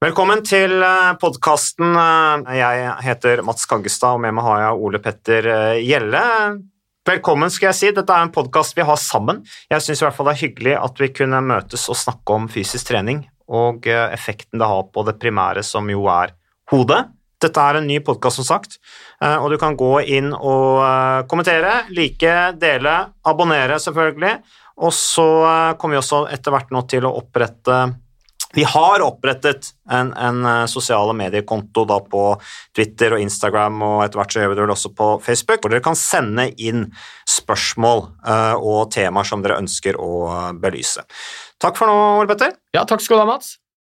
Velkommen til podkasten. Jeg heter Mats Kaggestad, og med meg har jeg Ole Petter Gjelle. Velkommen, skal jeg si. Dette er en podkast vi har sammen. Jeg syns i hvert fall det er hyggelig at vi kunne møtes og snakke om fysisk trening og effekten det har på det primære, som jo er hodet. Dette er en ny podkast, som sagt, og du kan gå inn og kommentere, like, dele, abonnere, selvfølgelig. Og så kommer vi også etter hvert nå til å opprette vi har opprettet en, en sosiale mediekonto da på Twitter og Instagram, og etter hvert så gjør vi det vel også på Facebook, hvor dere kan sende inn spørsmål uh, og temaer som dere ønsker å belyse. Takk for nå, Ole Petter. Ja, takk skal du ha, Mats.